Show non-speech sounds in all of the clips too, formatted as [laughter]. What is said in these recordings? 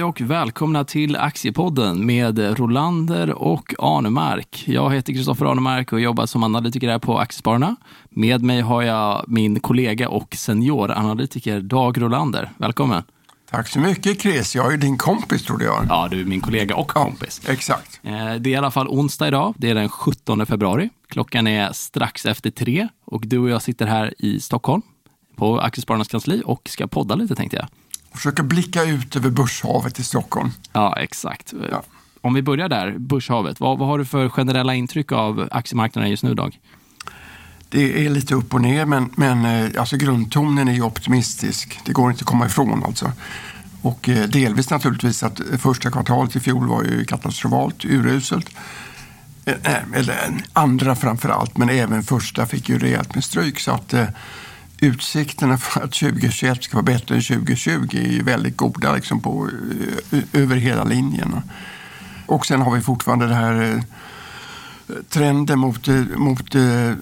Hej och välkomna till Aktiepodden med Rolander och Arnemark. Jag heter Kristoffer Arnemark och jobbar som analytiker här på Aktiespararna. Med mig har jag min kollega och senioranalytiker Dag Rolander. Välkommen! Tack så mycket Chris. Jag är din kompis trodde jag. Ja, du är min kollega och kompis. Ja, exakt. Eh, det är i alla fall onsdag idag. Det är den 17 februari. Klockan är strax efter tre och du och jag sitter här i Stockholm på Aktiespararnas kansli och ska podda lite tänkte jag. Försöka blicka ut över Börshavet i Stockholm. Ja, exakt. Ja. Om vi börjar där, Börshavet. Vad, vad har du för generella intryck av aktiemarknaden just nu, Dag? Det är lite upp och ner, men, men eh, alltså grundtonen är ju optimistisk. Det går inte att komma ifrån alltså. Och eh, delvis naturligtvis att första kvartalet i fjol var ju katastrofalt uruselt. Eh, eller andra framför allt, men även första fick ju rejält med stryk. Så att utsikterna för att 2021 ska vara bättre än 2020 är ju väldigt goda liksom på, över hela linjen. Och sen har vi fortfarande det här eh, trenden mot, eh, mot eh,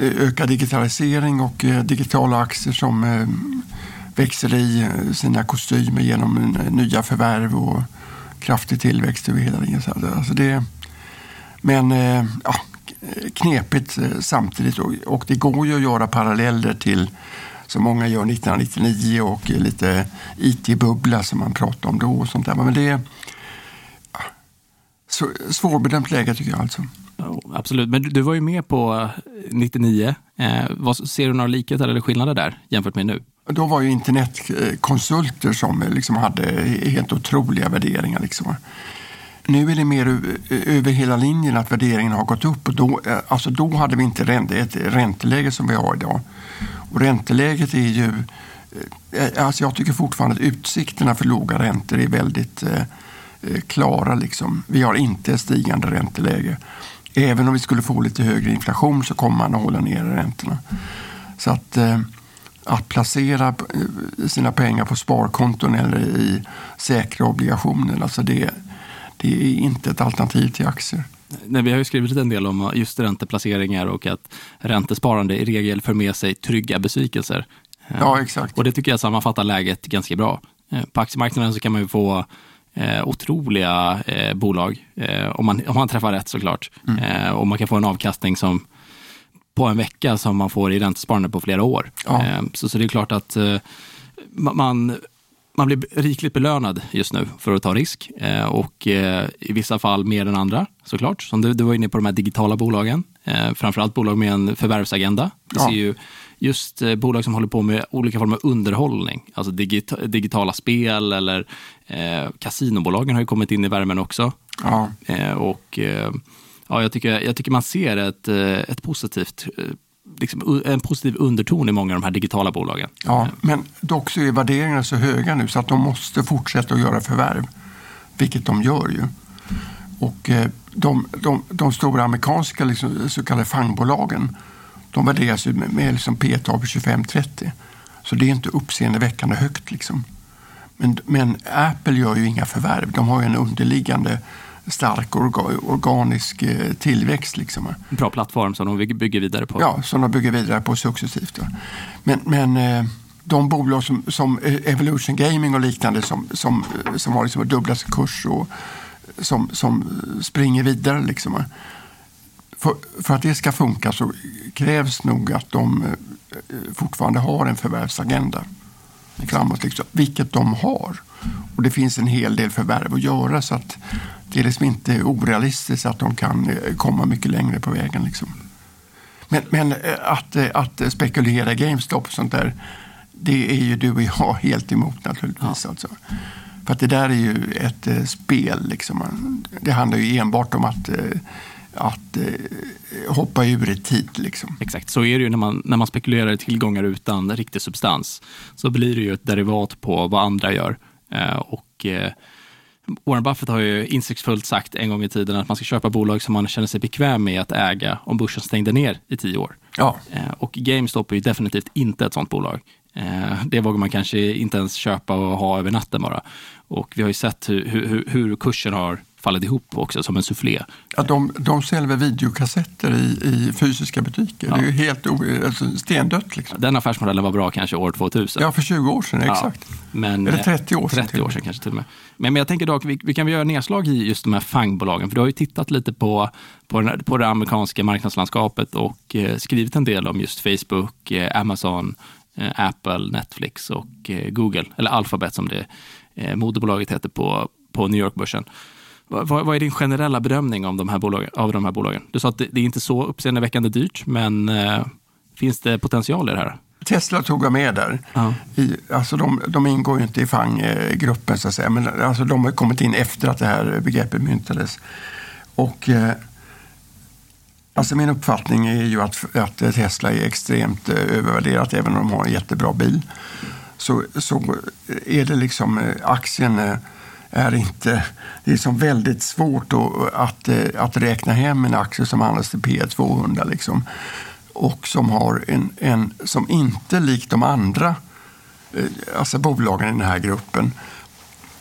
ökad digitalisering och digitala aktier som växer i sina kostymer genom nya förvärv och kraftig tillväxt över hela linjen. Alltså det, men ja, knepigt samtidigt och det går ju att göra paralleller till som många gör 1999 och lite IT-bubbla som man pratade om då och sånt där. Men det är svårbedömt läge tycker jag alltså. Absolut, men du, var ju med på 99. Eh, vad, ser du några likheter eller skillnader där jämfört med nu? Då var ju internetkonsulter som liksom hade helt otroliga värderingar. Liksom. Nu är det mer över hela linjen att värderingen har gått upp. Och då, eh, alltså då hade vi inte ett ränteläge som vi har idag. Och ränteläget är ju... Eh, eh, alltså jag tycker fortfarande att utsikterna för låga räntor är väldigt eh, klara. Liksom. Vi har inte stigande ränteläge. Även om vi skulle få lite högre inflation så kommer man att hålla nere räntorna. Så att, att placera sina pengar på sparkonton eller i säkra obligationer, alltså det, det är inte ett alternativ till aktier. Nej, vi har ju skrivit en del om just ränteplaceringar och att räntesparande i regel för med sig trygga besvikelser. Ja, exakt. Och det tycker jag sammanfattar läget ganska bra. Eh, på aktiemarknaden så kan man ju få eh, otroliga eh, bolag, eh, om, man, om man träffar rätt såklart. Mm. Eh, och man kan få en avkastning som på en vecka som man får i räntesparande på flera år. Ja. Eh, så, så det är klart att man man blir rikligt belönad just nu för att ta risk eh, och eh, i vissa fall mer än andra såklart. Som du, du var inne på de här digitala bolagen, eh, framförallt bolag med en förvärvsagenda. Vi ja. ser ju just bolag som håller på med olika former av underhållning, alltså digita digitala spel eller eh, kasinobolagen har ju kommit in i värmen också. Ja. och ja, jag, tycker, jag tycker man ser ett, ett positivt liksom, en positiv underton i många av de här digitala bolagen. Ja, men dock så är värderingarna så höga nu så att de måste fortsätta att göra förvärv. Vilket de gör ju. Och eh, de, de, de stora amerikanska liksom, så kallade fangbolagen de värderas ju med, med liksom P tal på 25-30. Så det är inte uppseendeväckande högt. Liksom. Men, men Apple gör ju inga förvärv. De har ju en underliggande stark orga, organisk eh, tillväxt. Liksom. En bra plattform som de bygger vidare på. Ja, som de bygger vidare på successivt. Men, men eh, de bolag som, som Evolution Gaming och liknande som, som, som har liksom dubbla sin kurs och som, som springer vidare. Liksom. För, för att det ska funka så krävs nog att de eh, fortfarande har en förvärvsagenda framåt, liksom, vilket de har. Och det finns en hel del förvärv att göra så att det är liksom inte orealistiskt att de kan eh, komma mycket längre på vägen. Liksom. Men, men eh, att, eh, att spekulera GameStop och sånt där, det är ju du och jag [laughs] helt emot naturligtvis. Ja. Alltså. För att det där är ju ett spel. Liksom. Det handlar ju enbart om att att eh, hoppa ur i tid. Liksom. Exakt, så är det ju när man, när man spekulerar i tillgångar utan riktig substans. Så blir det ju ett derivat på vad andra gör. Eh, och eh, Warren Buffett har ju insiktsfullt sagt en gång i tiden att man ska köpa bolag som man känner sig bekväm med att äga om börsen stängde ner i tio år. Ja. Eh, och GameStop är ju definitivt inte ett sånt bolag. Eh, det vågar man kanske inte ens köpa och ha över natten bara. Och vi har ju sett hur, hur, hur kursen har fallit ihop också som en soufflé. Ja, de, de säljer videokassetter i, i fysiska butiker. Ja. Det är ju helt alltså, stendött. Liksom. Den affärsmodellen var bra kanske år 2000. Ja, för 20 år sedan, exakt. Men, Eller eh, 30 år sedan 30 till och år sedan kanske till och med. Men, men jag tänker dock, vi, vi kan väl göra nedslag i just de här FANG-bolagen, för du har ju tittat lite på, på, den, på det amerikanska marknadslandskapet och eh, skrivit en del om just Facebook, eh, Amazon, eh, Apple, Netflix och eh, Google, eller Alphabet som det eh, moderbolaget heter på, på New York-börsen. Vad, vad är din generella bedömning om de här bolagen, av de här bolagen? Du sa att det, det är inte så uppseendeväckande dyrt, men eh, finns det potential i det här? Tesla tog jag med där. Ja. I, alltså de, de ingår ju inte i FANG-gruppen, så att säga. men alltså de har kommit in efter att det här begreppet myntades. Och, eh, alltså min uppfattning är ju att, att Tesla är extremt eh, övervärderat, även om de har en jättebra bil. Så, så är det liksom, eh, aktien eh, är inte, det är som väldigt svårt att, att, att räkna hem en aktie som handlas till P 200 liksom. Och som har en, en, som inte likt de andra eh, alltså bolagen i den här gruppen,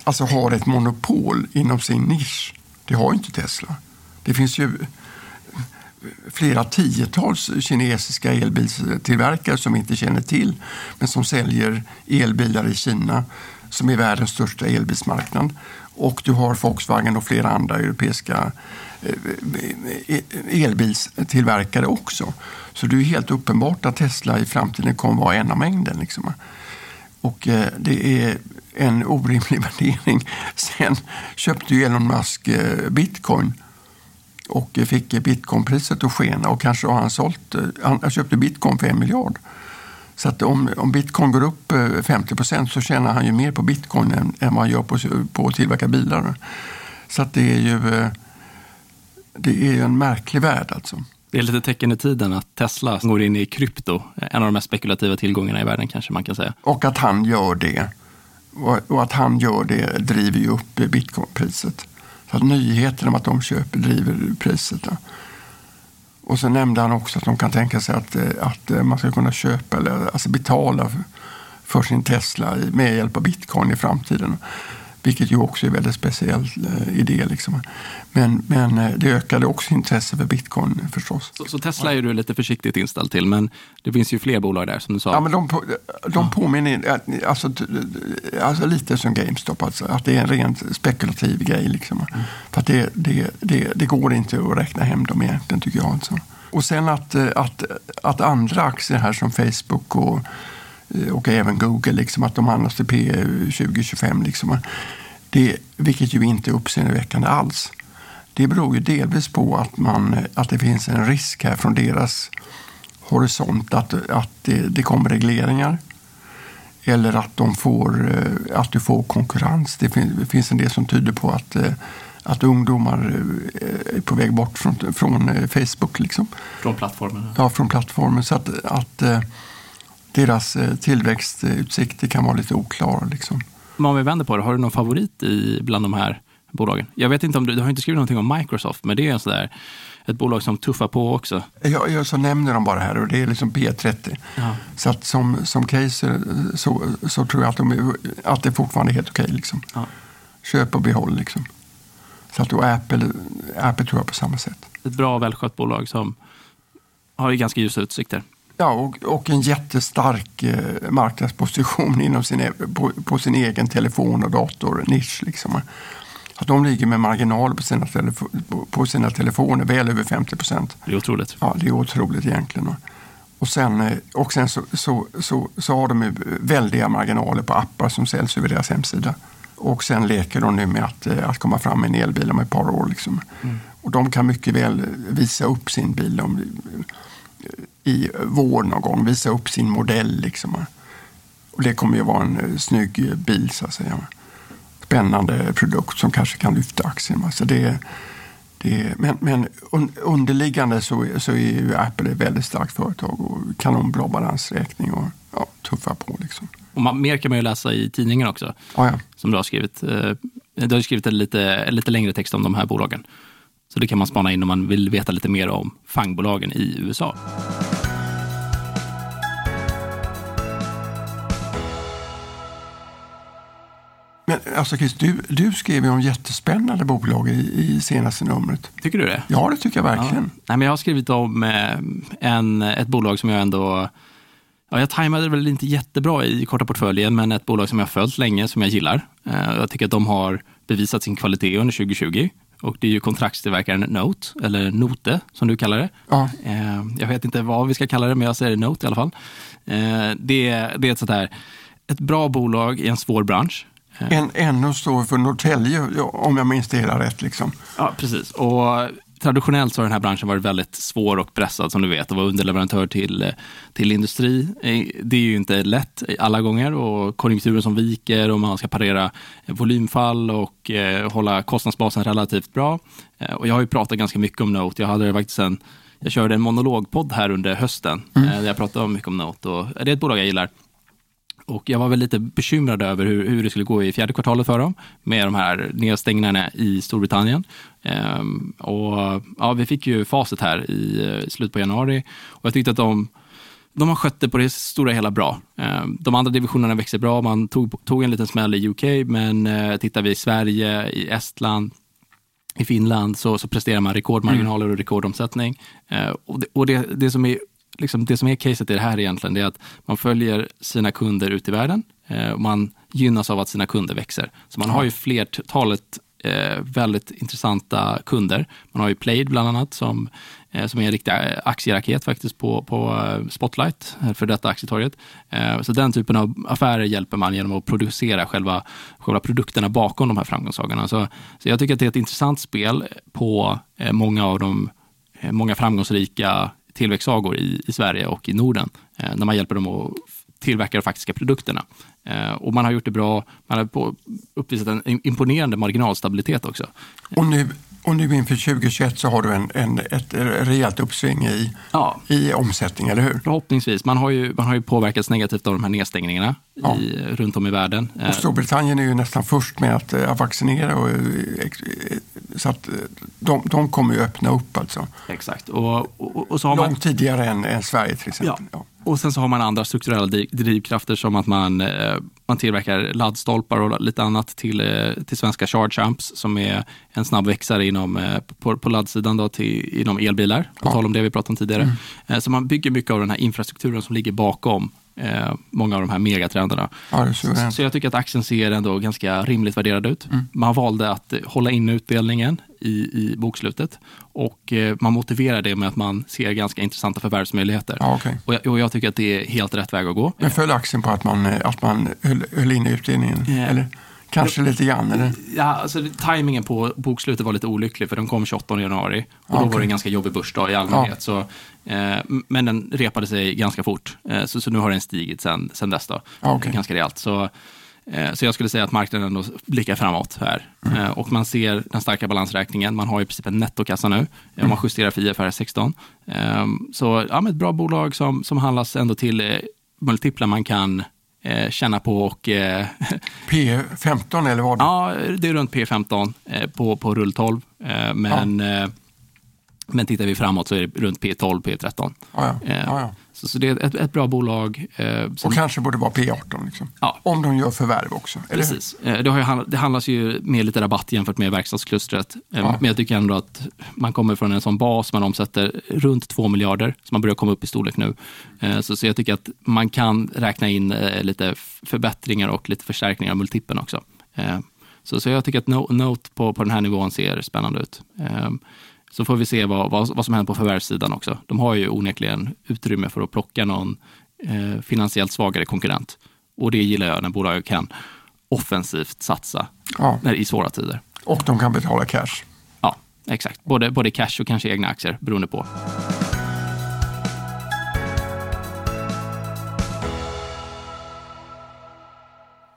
alltså har ett monopol inom sin nisch. Det har ju inte Tesla. Det finns ju eh, flera tiotals kinesiska elbilstillverkare som vi inte känner till, men som säljer elbilar i Kina, som är världens största elbilsmarknad. Och du har Volkswagen och flera andra europeiska eh, eh, elbilstillverkare också. Så det är helt uppenbart att Tesla i framtiden kommer vara en av mängden. Liksom. Och eh, det är en orimlig [laughs] värdering. Sen köpte ju Elon Musk bitcoin och fick bitcoinpriset att skena och kanske har han sålt, han köpte bitcoin för en miljard. Så att om, om bitcoin går upp eh, 50 procent så tjänar han ju mer på bitcoin än, än vad han gör på, på att tillverka bilar. Så att det är ju eh, det är en märklig värld alltså. Det är lite tecken i tiden att Tesla går in i krypto, en av de mest spekulativa tillgångarna i världen kanske man kan säga. Och att han gör det. Och, att han gör det driver ju upp bitcoinpriset. Så att nyheten om att de köper driver priset. Då. Och så nämnde han också att de kan tänka sig att, eh, att eh, man ska kunna köpa eller alltså betala för, sin Tesla med hjälp av bitcoin i framtiden. Vilket ju också är en väldigt speciell eh, idé. Liksom. Men, men eh, det ökade också intresse för bitcoin förstås. Så, så Tesla är du lite försiktigt inställd till, men det finns ju fler bolag där som du sa. Ja, men de, de påminner alltså, alltså lite som GameStop, alltså, att det är en rent spekulativ grej. Liksom. För att det, det, det, det går inte att räkna hem dem egentligen, tycker jag. Alltså. Och sen att, eh, att, att andra aktier här som Facebook och, och även Google, liksom, att de handlas till P 2025, liksom, det, vilket ju inte är uppseendeväckande alls. Det beror ju delvis på att, man, att det finns en risk här från deras horisont att, att det, det kommer regleringar. Eller att, de får, eh, att du får konkurrens. Det finns, det finns en del som tyder på att, eh, att ungdomar eh, är på väg bort från, från eh, Facebook. Liksom. Från plattformen. Ja, från plattformen. Så att, att eh, deras eh, tillväxtutsikter kan vara lite oklara. Liksom. Men om vi vänder på det, har du någon favorit i, bland de här bolagen? Jag vet inte om du, du har inte skrivit någonting om Microsoft, men det är en sådär, ett bolag som tuffar på också. Jag, jag så nämner de bara här och det är liksom P30. Ja. Så att som, som case eh, så, så tror jag att, de att det fortfarande är helt okej. liksom. Ja. Köp och behåll. Liksom. Så att då Apple, Apple tror jag på samma sätt. Ett bra välskött bolag som har ganska ljusa utsikter. Ja, och, och en jättestark eh, marknadsposition [laughs] inom sin, e- på, på sin egen telefon och datornisch. Liksom. Att de ligger med marginal på sina, telefo, på, sina telefoner väl över 50 procent. Det är otroligt. Ja, det är otroligt egentligen. Och sen, eh, och sen så, så, så, så har de väldiga marginaler på appar som säljs över deras hemsida. Och sen leker de nu med att, eh, att komma fram med en elbil om ett par år. Liksom. Och de kan mycket väl visa upp sin bil om, i vår någon gång, visa upp sin modell. Liksom. Och det kommer ju vara en eh, snygg bil så att säga. Spännande produkt som kanske kan lyfta aktien. Så det, det, men men un, underliggande så, så är ju Apple ett väldigt starkt företag och kanonbra balansräkning och ja, tuffa på. Liksom. Och man, mer kan man ju läsa i tidningen också, Ja, ja. som du har skrivit. Eh, Du har skrivit en lite, en lite längre text om de här bolagen. Så det kan man spana in om man vill veta lite mer om fangbolagen i USA. Men alltså Chris, du, du skrev ju om jättespännande bolag i, i senaste numret. Tycker du det? Ja, det tycker jag verkligen. Ja. Nej, men jag har skrivit om eh, en, ett bolag som jag ändå Ja, jag tajmade väl inte jättebra i korta portföljen, men ett bolag som jag har följt länge, som jag gillar. Eh, jag tycker att de har bevisat sin kvalitet under 2020. Och det är ju kontraktstillverkaren Note, eller Note som du kallar det. Ja. Eh, jag vet inte vad vi ska kalla det, men jag säger Note i alla fall. Det, det är ett sånt här, ett bra bolag i en svår bransch. En, NO står för Norrtälje, om jag minns det hela rätt. Liksom. Ja, precis. Och traditionellt så har den här branschen varit väldigt svår och pressad som du vet och vara underleverantör till, till industri. Det är ju inte lätt alla gånger och konjunkturen som viker och man ska parera volymfall och eh, hålla kostnadsbasen relativt bra. Eh, och jag har ju pratat ganska mycket om Note. Jag hade faktiskt en jag körde en monologpodd här under hösten mm. där jag pratade mycket om Note. Och det är ett bolag jag gillar. Och jag var väl lite bekymrad över hur, hur det skulle gå i fjärde kvartalet för dem med de här nedstängningarna i Storbritannien. Ehm, och ja, Vi fick ju facit här i, eh, slutet på januari och jag tyckte att de de har skött det på det stora hela bra. Ehm, de andra divisionerna växer bra. Man tog, tog en liten smäll i UK, men eh, tittar vi i Sverige, i Estland, i Finland så, så presterar man rekordmarginaler och rekordomsättning. Ehm, och det, och det, det som är liksom det som är caset i det här egentligen, det är att man följer sina kunder ut i världen. Eh, och man gynnas av att sina kunder växer. Så man har ju flertalet eh, väldigt intressanta kunder. Man har ju Played bland annat som, eh, som är en riktig aktieraket faktiskt på, på eh, Spotlight, eh, för detta aktietorget. Eh, så den typen av affärer hjälper man genom att producera själva, själva produkterna bakom de här framgångssagarna. Så, så jag tycker att det är ett intressant spel på många av de många framgångsrika tillväxtsagor i, i Sverige och i Norden, eh, när man hjälper dem att tillverka de faktiska produkterna. Eh, och man har gjort det bra, man har på, uppvisat en imponerande marginalstabilitet också. Och nu, och nu inför 2021 så har du en, en, ett rejält uppsving i, ja. i omsättning, eller hur? Förhoppningsvis. Man har ju, man har ju påverkats negativt av de här nedstängningarna ja. i, runt om i världen. Och eh, Storbritannien är ju nästan först med att, att vaccinera och så att eh, de, de kommer ju öppna upp alltså. Exakt. Och, och, och så har Långt tidigare än, än, Sverige till exempel. Ja. Och sen så har man andra strukturella drivkrafter som att man, eh, man tillverkar laddstolpar och lite annat till, eh, till svenska Charge Amps som är en snabb växare inom, på, på laddsidan då till, inom elbilar. På ja. tal om det vi pratade om tidigare. Mm. Så man bygger mycket av den här infrastrukturen som ligger bakom eh, många av de här megatrenderna. Ja, så, så, jag tycker att aktien ser ändå ganska rimligt värderad ut. Mm. Man valde att hålla in utdelningen i, i bokslutet och eh, man motiverar det med att man ser ganska intressanta förvärvsmöjligheter. Ja, okay. och, jag, och, jag, tycker att det är helt rätt väg att gå. Men föll aktien på att man, att man höll, höll in utdelningen? Yeah. Eller? Kanske lite grann? Eller? Ja, alltså, tajmingen på bokslutet var lite olycklig för den kom 28 januari och då okay. var det en ganska jobbig börsdag i allmänhet. Ja. Så, eh, men den repade sig ganska fort, eh, så, så, nu har den stigit sen, sen dess. Då, okay. ganska rejält. Så, eh, så jag skulle säga att marknaden ändå blickar framåt här. Mm. Eh, och man ser den starka balansräkningen. Man har i princip en nettokassa nu. Mm. Om man justerar för IFRS 16. Eh, så ja, ett bra bolag som, som handlas ändå till eh, multiplar man kan eh, känna på. Och, eh, [laughs] P15 eller vad? Ja, det är runt P15 eh, på, på rull 12. Eh, men, ja. Eh, men tittar vi framåt så är det runt P12, P13. Ja, ja. ja så, så, det är ett, ett bra bolag. Eh, som, och kanske borde vara P18, liksom. ja. om de gör förvärv också. Precis. Eh, det, har ju, det handlas ju med lite rabatt jämfört med verkstadsklustret. Eh, ja. Men jag tycker ändå att man kommer från en sån bas, man omsätter runt 2 miljarder, så man börjar komma upp i storlek nu. Eh, så, så jag tycker att man kan räkna in eh, lite förbättringar och lite förstärkningar av multipeln också. Eh, så, så jag tycker att Note på, på den här nivån ser spännande ut. Så får vi se vad, vad, vad som händer på förvärvssidan också. De har ju onekligen utrymme för att plocka någon eh, finansiellt svagare konkurrent. Och det gillar jag när bolag kan offensivt satsa ja. när, i svåra tider. Och de kan betala cash. Ja, exakt. Både, både cash och kanske egna aktier beroende på.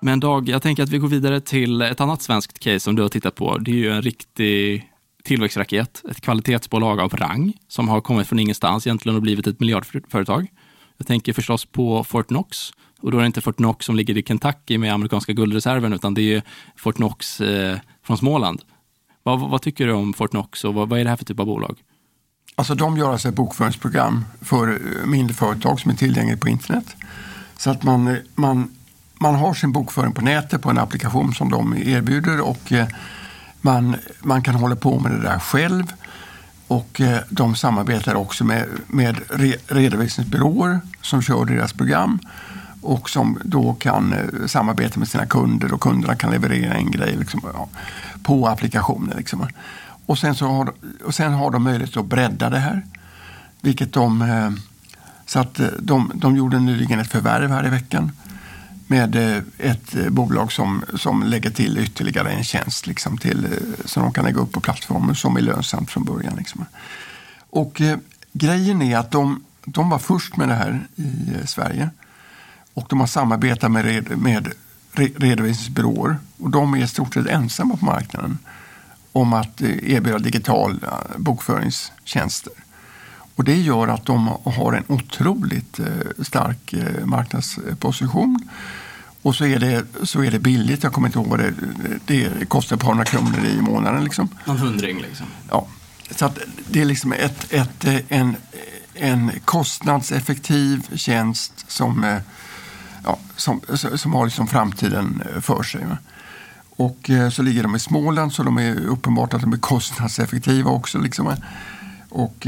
Men Dag, jag tänker att vi går vidare till ett annat svenskt case som du har tittat på. Det är ju en riktig tillväxtraket, ett kvalitetsbolag av rang som har kommit från ingenstans egentligen och blivit ett miljardföretag. Jag tänker förstås på Fortnox och då är det inte Fortnox som ligger i Kentucky med amerikanska guldreserven utan det är Fortnox eh, från Småland. Vad, vad, tycker du om Fortnox och vad, vad är det här för typ av bolag? Alltså de gör alltså ett bokföringsprogram för eh, mindre företag som är tillgängligt på internet. Så att man, eh, man man har sin bokföring på nätet på en applikation som de erbjuder och eh, man, man kan hålla på med det där själv. Och eh, de samarbetar också med, med re, redovisningsbyråer som kör deras program och som då kan eh, samarbeta med sina kunder och kunderna kan leverera en grej liksom, ja, på applikationen. Liksom. Och, sen så har, och sen har de möjlighet att bredda det här. Vilket de, eh, så att de, de gjorde nyligen ett förvärv här i veckan med eh, ett eh, bolag som, som lägger till ytterligare en tjänst liksom till, eh, så som de kan lägga upp på plattformen som är lönsamt från början. Liksom. Och eh, grejen är att de, de var först med det här i eh, Sverige och de har samarbetat med, red, med re, redovisningsbyråer och de är i stort sett ensamma på marknaden om att eh, erbjuda digitala bokföringstjänster. Och det gör att de har en otroligt eh, stark eh, marknadsposition. Och så är, det, så är det billigt. Jag kommer inte ihåg vad det, det kostar ett par hundra kronor i månaden. Liksom. Någon hundring liksom. Ja. Så det är liksom ett, ett, en, en kostnadseffektiv tjänst som, ja, som, som har liksom framtiden för sig. Och så ligger de i Småland så de är uppenbart att de är kostnadseffektiva också. Liksom. Och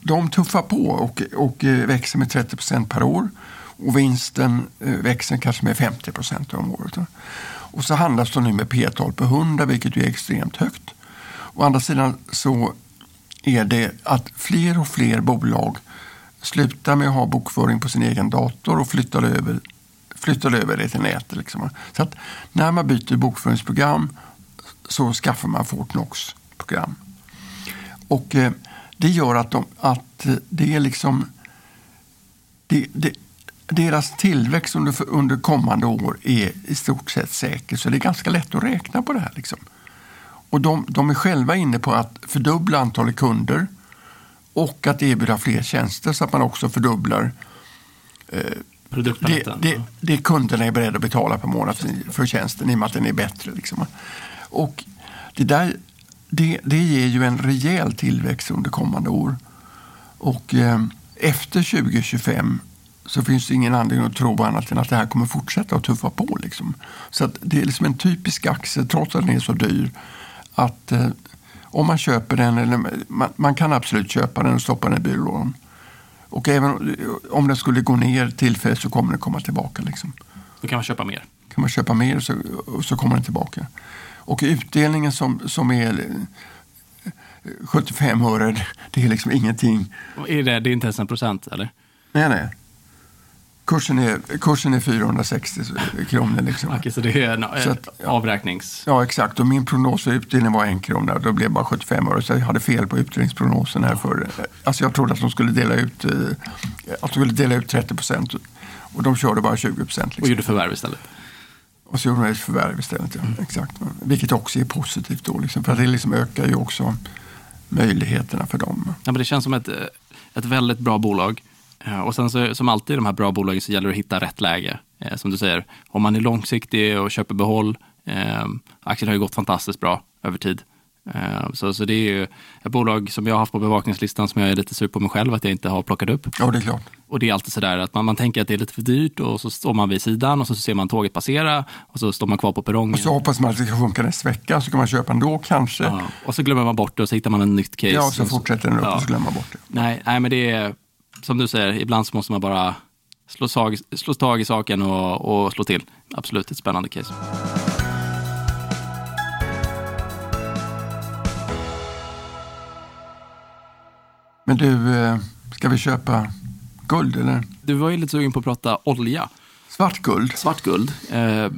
de tuffar på och, och eh, växer med 30 procent per år. Och vinsten eh, växer kanske med 50 procent om året. Och så handlas de nu med P-tal på 100 vilket är extremt högt. Å andra sidan så är det att fler och fler bolag slutar med att ha bokföring på sin egen dator och flyttar över, flyttar över det till nätet. Liksom. Så att när man byter bokföringsprogram så skaffar man Fortnox-program. Och eh, det gör att, de, att det är liksom... Det, det, deras tillväxt under, under kommande år är i stort sett säker, så det är ganska lätt att räkna på det här. Liksom. Och de, de är själva inne på att fördubbla antalet kunder och att erbjuda fler tjänster så att man också fördubblar eh, det, det, det kunderna är beredda att betala per månad för, för tjänsten i och med att den är bättre. Liksom. Och det där det, det ger ju en rejäl tillväxt under kommande år. Och eh, efter 2025 så finns det ingen anledning att tro annat än att det här kommer fortsätta att tuffa på. Liksom. Så det är liksom en typisk aktie, trots att den är så dyr, att eh, om man köper den, eller man, man, kan absolut köpa den och stoppa den i byrålådan. Och även om den skulle gå ner tillfälligt så kommer den komma tillbaka. Liksom. Då kan man köpa mer? Kan man köpa mer så, så kommer den tillbaka. Och utdelningen som, som är 75 öre, det är liksom ingenting. Är det, det är inte ens en procent eller? Nej, nej. Kursen är, kursen är 460 kronor. Liksom. Okej, så det är en så att, avräknings... Ja, exakt. Och min prognos för utdelning var en krona. Då blev det bara 75 öre. Så jag hade fel på utdelningsprognosen. Här för, alltså jag trodde att de skulle dela ut, eh, att de skulle dela ut 30 procent. Och de körde bara 20 procent. Liksom. Och gjorde förvärv istället? Och så gjorde man ett förvärv istället. Mm. Exakt. Vilket också är positivt då. Liksom, för det liksom ökar ju också möjligheterna för dem. Ja, men det känns som ett, ett väldigt bra bolag. Eh, och sen så, som alltid i de här bra bolagen så gäller det att hitta rätt läge. Eh, som du säger, om man är långsiktig och köper behåll. Eh, aktien har ju gått fantastiskt bra över tid. Eh, så, så det är ju ett bolag som jag har haft på bevakningslistan som jag är lite sur på mig själv att jag inte har plockat upp. Ja, det är klart. Och det är alltid sådär att man, man tänker att det är lite för dyrt och så står man vid sidan och så ser man tåget passera och så står man kvar på perrongen. Och så hoppas man att det ska funka nästa vecka så kan man köpa ändå kanske. Ja, och så glömmer man bort det och så hittar man en nytt case. Ja, och så fortsätter den upp ja. och så glömmer man bort det. Nej, nej, men det är som du säger, ibland så måste man bara slå tag, slå tag i saken och, och slå till. Absolut ett spännande case. Men du, eh, ska vi köpa guld eller? Du var ju lite sugen på att prata olja. Svartguld. Svartguld. Eh,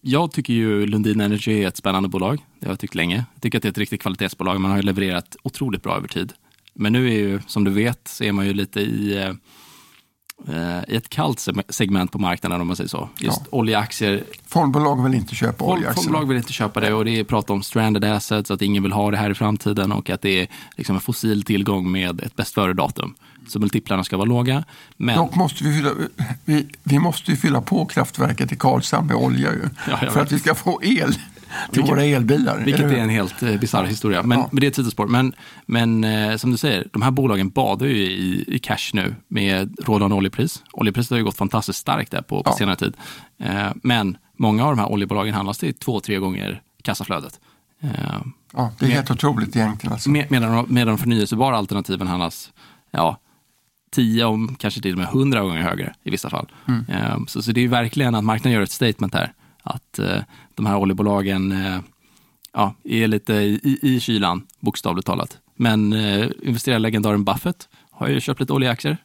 jag tycker ju Lundin Energy är ett spännande bolag. Det har jag tyckt länge. Jag tycker att det är ett riktigt kvalitetsbolag. Man har ju levererat otroligt bra över tid. Men nu är ju, som du vet, så är man ju lite i eh, i ett kallt segment på marknaden om man säger så. Just ja. oljeaktier. Fondbolag vill inte köpa oljeaktier. Fondbolag vill inte köpa det och det är prat om stranded assets, att ingen vill ha det här i framtiden och att det är liksom en fossil tillgång med ett bäst före-datum. Så multiplarna ska vara låga. Men... Dock måste vi, fylla, vi, vi måste ju fylla på kraftverket i Karlshamn med olja ju, för att vi ska få el. Till våra elbilar. Vilket är en helt eh, bisarr historia. Men, Ja. men det är ett sidospår. Men, men eh, som du säger, de här bolagen badar ju i, i cash nu med rådande oljepris. Oljepriset har ju gått fantastiskt starkt där på, på Ja. senare tid. Eh, men många av de här oljebolagen handlas till två, tre gånger kassaflödet. Eh, Ja, det är Med- helt otroligt egentligen. Alltså. med, medan, de- medan de förnyelsebara alternativen handlas ja, 10 om kanske till och med 100 gånger högre i vissa fall. Mm. Eh, så, så det är verkligen att marknaden gör ett statement här. Att eh, de här oljebolagen eh, ja, är lite i, i, kylan, bokstavligt talat. Men eh, investerarlegendaren Buffett har ju köpt lite oljeaktier.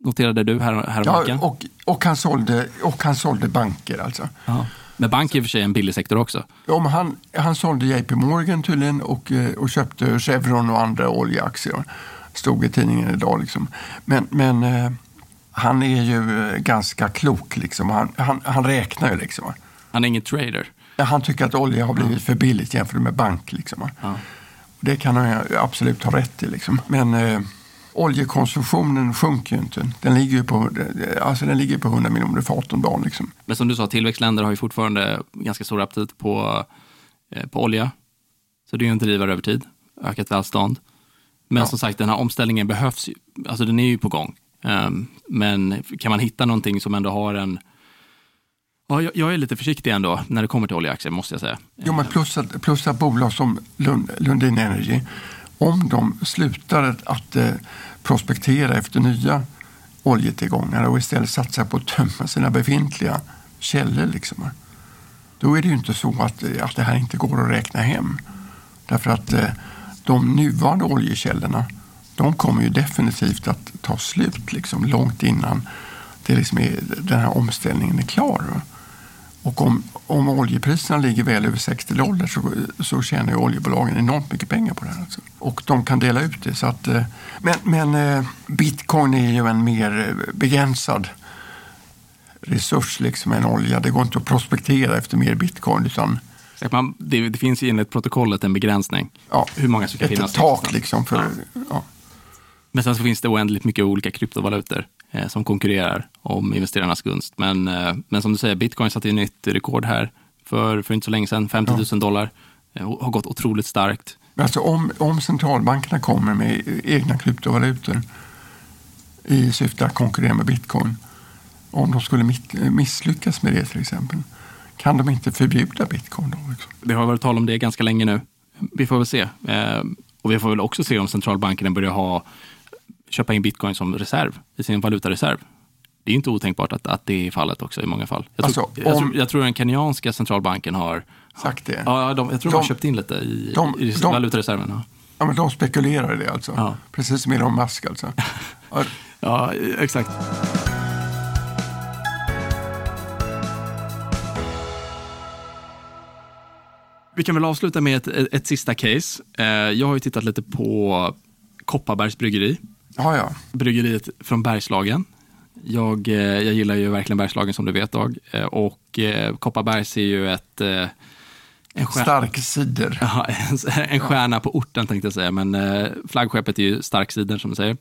Noterade du här, häromveckan? Ja, och, och, han sålde, och han sålde banker alltså. Ja. Men bank är i och för sig en billig sektor också. Ja, men han, han sålde JP Morgan tydligen och, eh, och köpte Chevron och andra oljeaktier. Stod i tidningen idag. Liksom. Men, men han är ju ganska klok. Liksom. Han, han, han räknar ju. Liksom. Han är ingen trader. Han tycker att olja har blivit för billigt jämfört med bank. Liksom. Ja. Det kan han absolut ha rätt i. Liksom. Men eh, oljekonsumtionen sjunker ju inte. Den ligger ju på, alltså den ligger på 100 miljoner fat om dagen. Liksom. Men som du sa, tillväxtländer har ju fortfarande ganska stor aptit på, eh, på olja. Så det är ju en drivare över tid, ökat välstånd. Men Ja. som sagt, den här omställningen behövs alltså den är ju på gång. Ehm, men kan man hitta någonting som ändå har en... Ja, jag, jag är lite försiktig ändå när det kommer till oljeaktier, måste jag säga. Jo, men plus att, plus att bolag som Lund, Lundin Energy, om de slutar att, att eh, prospektera efter nya oljetillgångar och istället satsar på att tömma sina befintliga källor, liksom, då är det ju inte så att, att det här inte går att räkna hem. Därför att eh, de nuvarande oljekällorna, de kommer ju definitivt att ta slut liksom, långt innan det liksom är, den här omställningen är klar. va. Och om, om oljepriserna ligger väl över 60 dollar så, så tjänar ju oljebolagen enormt mycket pengar på det här. Alltså. Och de kan dela ut det. Så att, eh, men men eh, bitcoin är ju en mer eh, begränsad resurs liksom än olja. Det går inte att prospektera efter mer bitcoin utan man, det, det finns ju enligt protokollet en begränsning. ja, Hur många som kan finnas. ett tak någonstans. liksom. För, ja. Men sen så finns det oändligt mycket olika kryptovalutor eh, som konkurrerar om investerarnas gunst. Men, eh, men som du säger, bitcoin satte ju nytt rekord här för, för inte så länge sedan, 50 000 dollar. Eh, har gått otroligt starkt. Alltså om, om centralbankerna kommer med egna kryptovalutor i syfte att konkurrera med bitcoin. Om de skulle misslyckas med det till exempel. Kan de inte förbjuda bitcoin då? Liksom? Det har varit tal om det ganska länge nu. Vi får väl se. Eh, och vi får väl också se om centralbankerna börjar ha, köpa in bitcoin som reserv i sin valutareserv. Det är inte otänkbart att, att det är fallet också i många fall. Jag tror, Alltså, jag, om- tror, jag tror den kenyanska centralbanken har Sagt det. Ja, de, jag tror de, har De- köpt in lite i, de- i de- valutareserven. Ja. Ja, men de spekulerar i det alltså. Ja. Precis som Elon Musk alltså. [laughs] Ja, ja, exakt. Vi kan väl avsluta med ett, ett, ett sista case. Eh, jag har ju tittat lite på Kopparbergs bryggeri. Ja, ja. Bryggeriet från Bergslagen. Jag, eh, jag gillar ju verkligen Bergslagen som du vet Dag. Eh, och eh, Kopparbergs är ju ett... En stjär- Stark cider. Ja, [laughs] en, en stjärna på orten tänkte jag säga, men flaggskeppet är ju starksidan som du säger.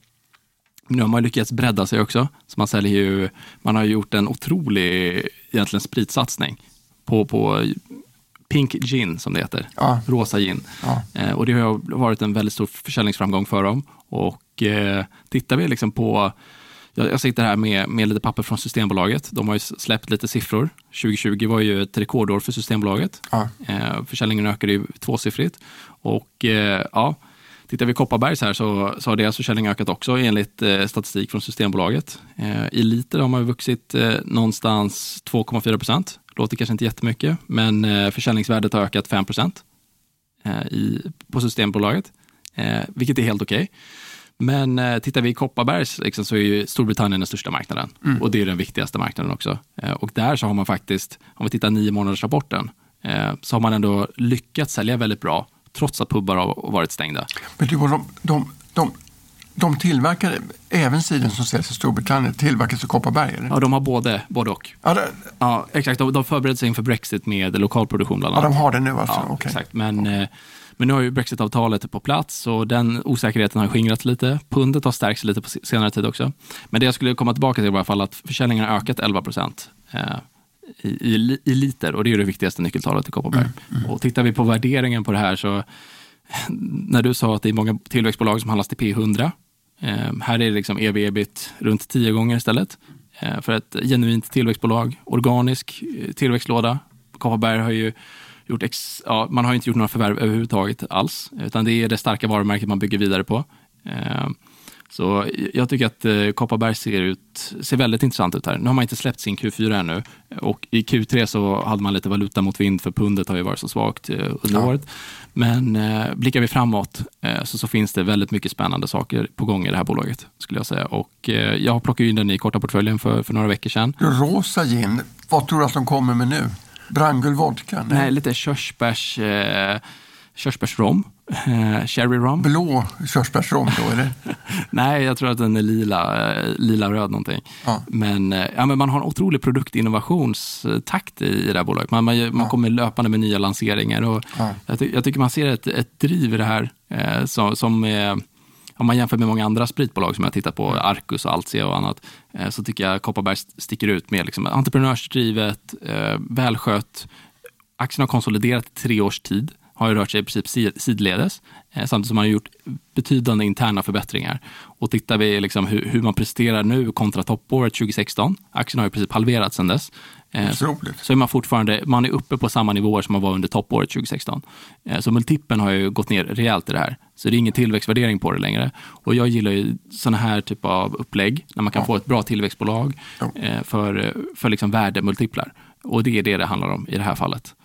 Nu har man lyckats bredda sig också, så man säljer ju, man har gjort en otrolig egentligen spritsatsning på, på Pink Gin som det heter, Ja. rosa gin. Ja. Och det har varit en väldigt stor försäljningsframgång för dem. Och eh, tittar vi liksom på, jag, jag sitter här med, med lite papper från Systembolaget. De har ju släppt lite siffror. 2020 var ju ett rekordår för Systembolaget. Ja. Eh, försäljningen ökade ju tvåsiffrigt. Och eh, ja, tittar vi Kopparbergs här så, så har deras försäljning ökat också enligt eh, statistik från Systembolaget. Eh, I liter har man vuxit eh, någonstans 2,4 procent. Låter kanske inte jättemycket, men eh, försäljningsvärdet har ökat 5 procent eh, i, på Systembolaget, eh, vilket är helt okej. Men eh, tittar vi i Kopparbergs liksom, så är ju Storbritannien den största marknaden och det är den viktigaste marknaden också. Eh, och där så har man faktiskt, om vi tittar nio månaders rapporten, eh, så har man ändå lyckats sälja väldigt bra trots att pubbar har varit stängda. Men du, de, de, de, de tillverkar, även cider som säljs i Storbritannien, tillverkas i Kopparberg? Eller? Ja, de har både, både och. Ja, det, Ja, exakt. De, de förbereder sig inför Brexit med lokalproduktion bland ja, annat. de har det nu alltså? Ja, Okej. exakt. Men, eh, men nu har ju Brexit-avtalet på plats och den osäkerheten har skingrats lite. Pundet har stärkts lite på senare tid också. Men det jag skulle komma tillbaka till var i alla fall att försäljningen har ökat 11 procent eh, i, i, i liter och det är det viktigaste nyckeltalet i Kopparberg. Mm, mm. Och tittar vi på värderingen på det här så [laughs] när du sa att det är många tillväxtbolag som handlas till P100. Eh, här är det liksom ev-ebit runt 10 gånger istället. Eh, för ett genuint tillväxtbolag, organisk tillväxtlåda. Kopparberg har ju gjort ex, ja, man har inte gjort några förvärv överhuvudtaget alls, utan det är det starka varumärket man bygger vidare på. Eh, så jag tycker att eh, Kopparberg ser, ut, ser väldigt intressant ut här. Nu har man inte släppt sin Q4 ännu och i Q3 så hade man lite valuta mot vind för pundet har ju varit så svagt eh, under ja. året. Men eh, blickar vi framåt eh, så, så, finns det väldigt mycket spännande saker på gång i det här bolaget skulle jag säga. Och eh, jag plockade in den i korta portföljen för, för några veckor sedan. Rosa gin, vad tror du att de kommer med nu? Brangul vodka? Nej, Nej lite körsbärs, eh, körsbärsrom. Eh, cherry rom. Blå körsbärsrom då, eller? [laughs] Nej, jag tror att den är lila, eh, lila röd någonting. Ja. Men, eh, ja, men man har en otrolig produktinnovationstakt i, i det här bolaget. Man, man, man kommer löpande med nya lanseringar. Och ja. jag, ty jag, tycker man ser ett, ett driv i det här eh, som, som eh, om man jämför med många andra spritbolag som jag tittar på, Arcus och Altia och annat, eh, så tycker jag Kopparberg sticker ut med liksom entreprenörsdrivet, eh, välskött, aktien har konsoliderat i tre års tid har ju rört sig i princip sidledes, eh, samtidigt som man har gjort betydande interna förbättringar. Och tittar vi liksom hur, hur, man presterar nu kontra toppåret 2016, aktien har i princip halverats sedan dess, eh, så, så, är man fortfarande man är uppe på samma nivåer som man var under toppåret 2016. Eh, så multipeln har ju gått ner rejält i det här. Så det är ingen tillväxtvärdering på det längre. Och jag gillar ju sådana här typ av upplägg, när man kan ja. få ett bra tillväxtbolag ja. för, för liksom värdemultiplar. Och det är det det handlar om i det här fallet.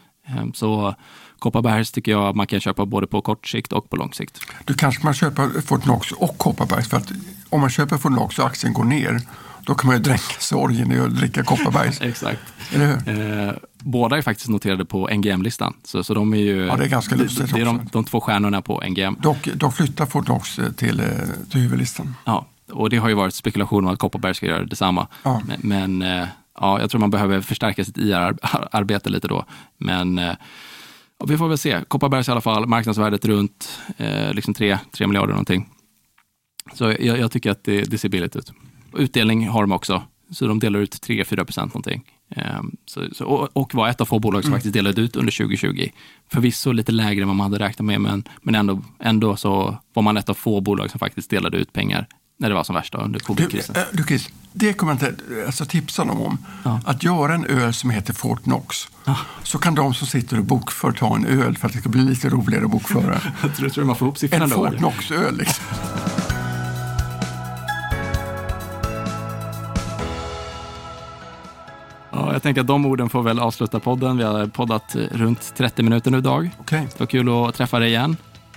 Så Kopparbergs tycker jag man kan köpa både på kort sikt och på lång sikt. Du kanske man köper Fortnox och Kopparbergs för att om man köper Fortnox och aktien går ner då kan man ju dränka sorgen i att dricka Kopparbergs. [laughs] Exakt. Eller hur? Eh, båda är faktiskt noterade på NGM-listan. Så, så de är ju, ja, det är ganska lustigt Det är de, de, två stjärnorna på NGM. Dock, de flyttar Fortnox eh, till, eh, till huvudlistan. Ja, och det har ju varit spekulation om att Kopparberg ska göra detsamma. Ja. Men, men eh, ja, jag tror man behöver förstärka sitt IR-arbete lite då. Men Ja, vi får väl se. Kopparbergs i alla fall, marknadsvärdet runt eh, liksom 3, 3 miljarder någonting. Så jag, jag tycker att det, det, ser billigt ut. Utdelning har de också, så de delar ut 3-4 procent någonting. Eh, så, så, och, och var ett av få bolag som mm. faktiskt delade ut under 2020. Förvisso lite lägre än vad man hade räknat med, men, men ändå, ändå så var man ett av få bolag som faktiskt delade ut pengar när det var som värst under covidkrisen. Du, äh, du Chris, det kommer jag inte alltså, tipsa dem om. Ja. Att göra en öl som heter Fort Knox. Ja. Så kan de som sitter och bokför ta en öl för att det ska bli lite roligare att bokföra. [laughs] jag tror, tror man får ihop siffrorna En Fort Knox-öl liksom. [laughs] Tänker att de orden får väl avsluta podden. Vi har poddat runt 30 minuter nu idag. Okay. Det var kul att träffa dig igen.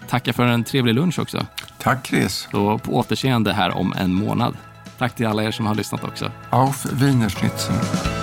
Tacka för en trevlig lunch också. Tack Chris. Så på återseende här om en månad. Tack till alla er som har lyssnat också. Auf Wienerschnitzel.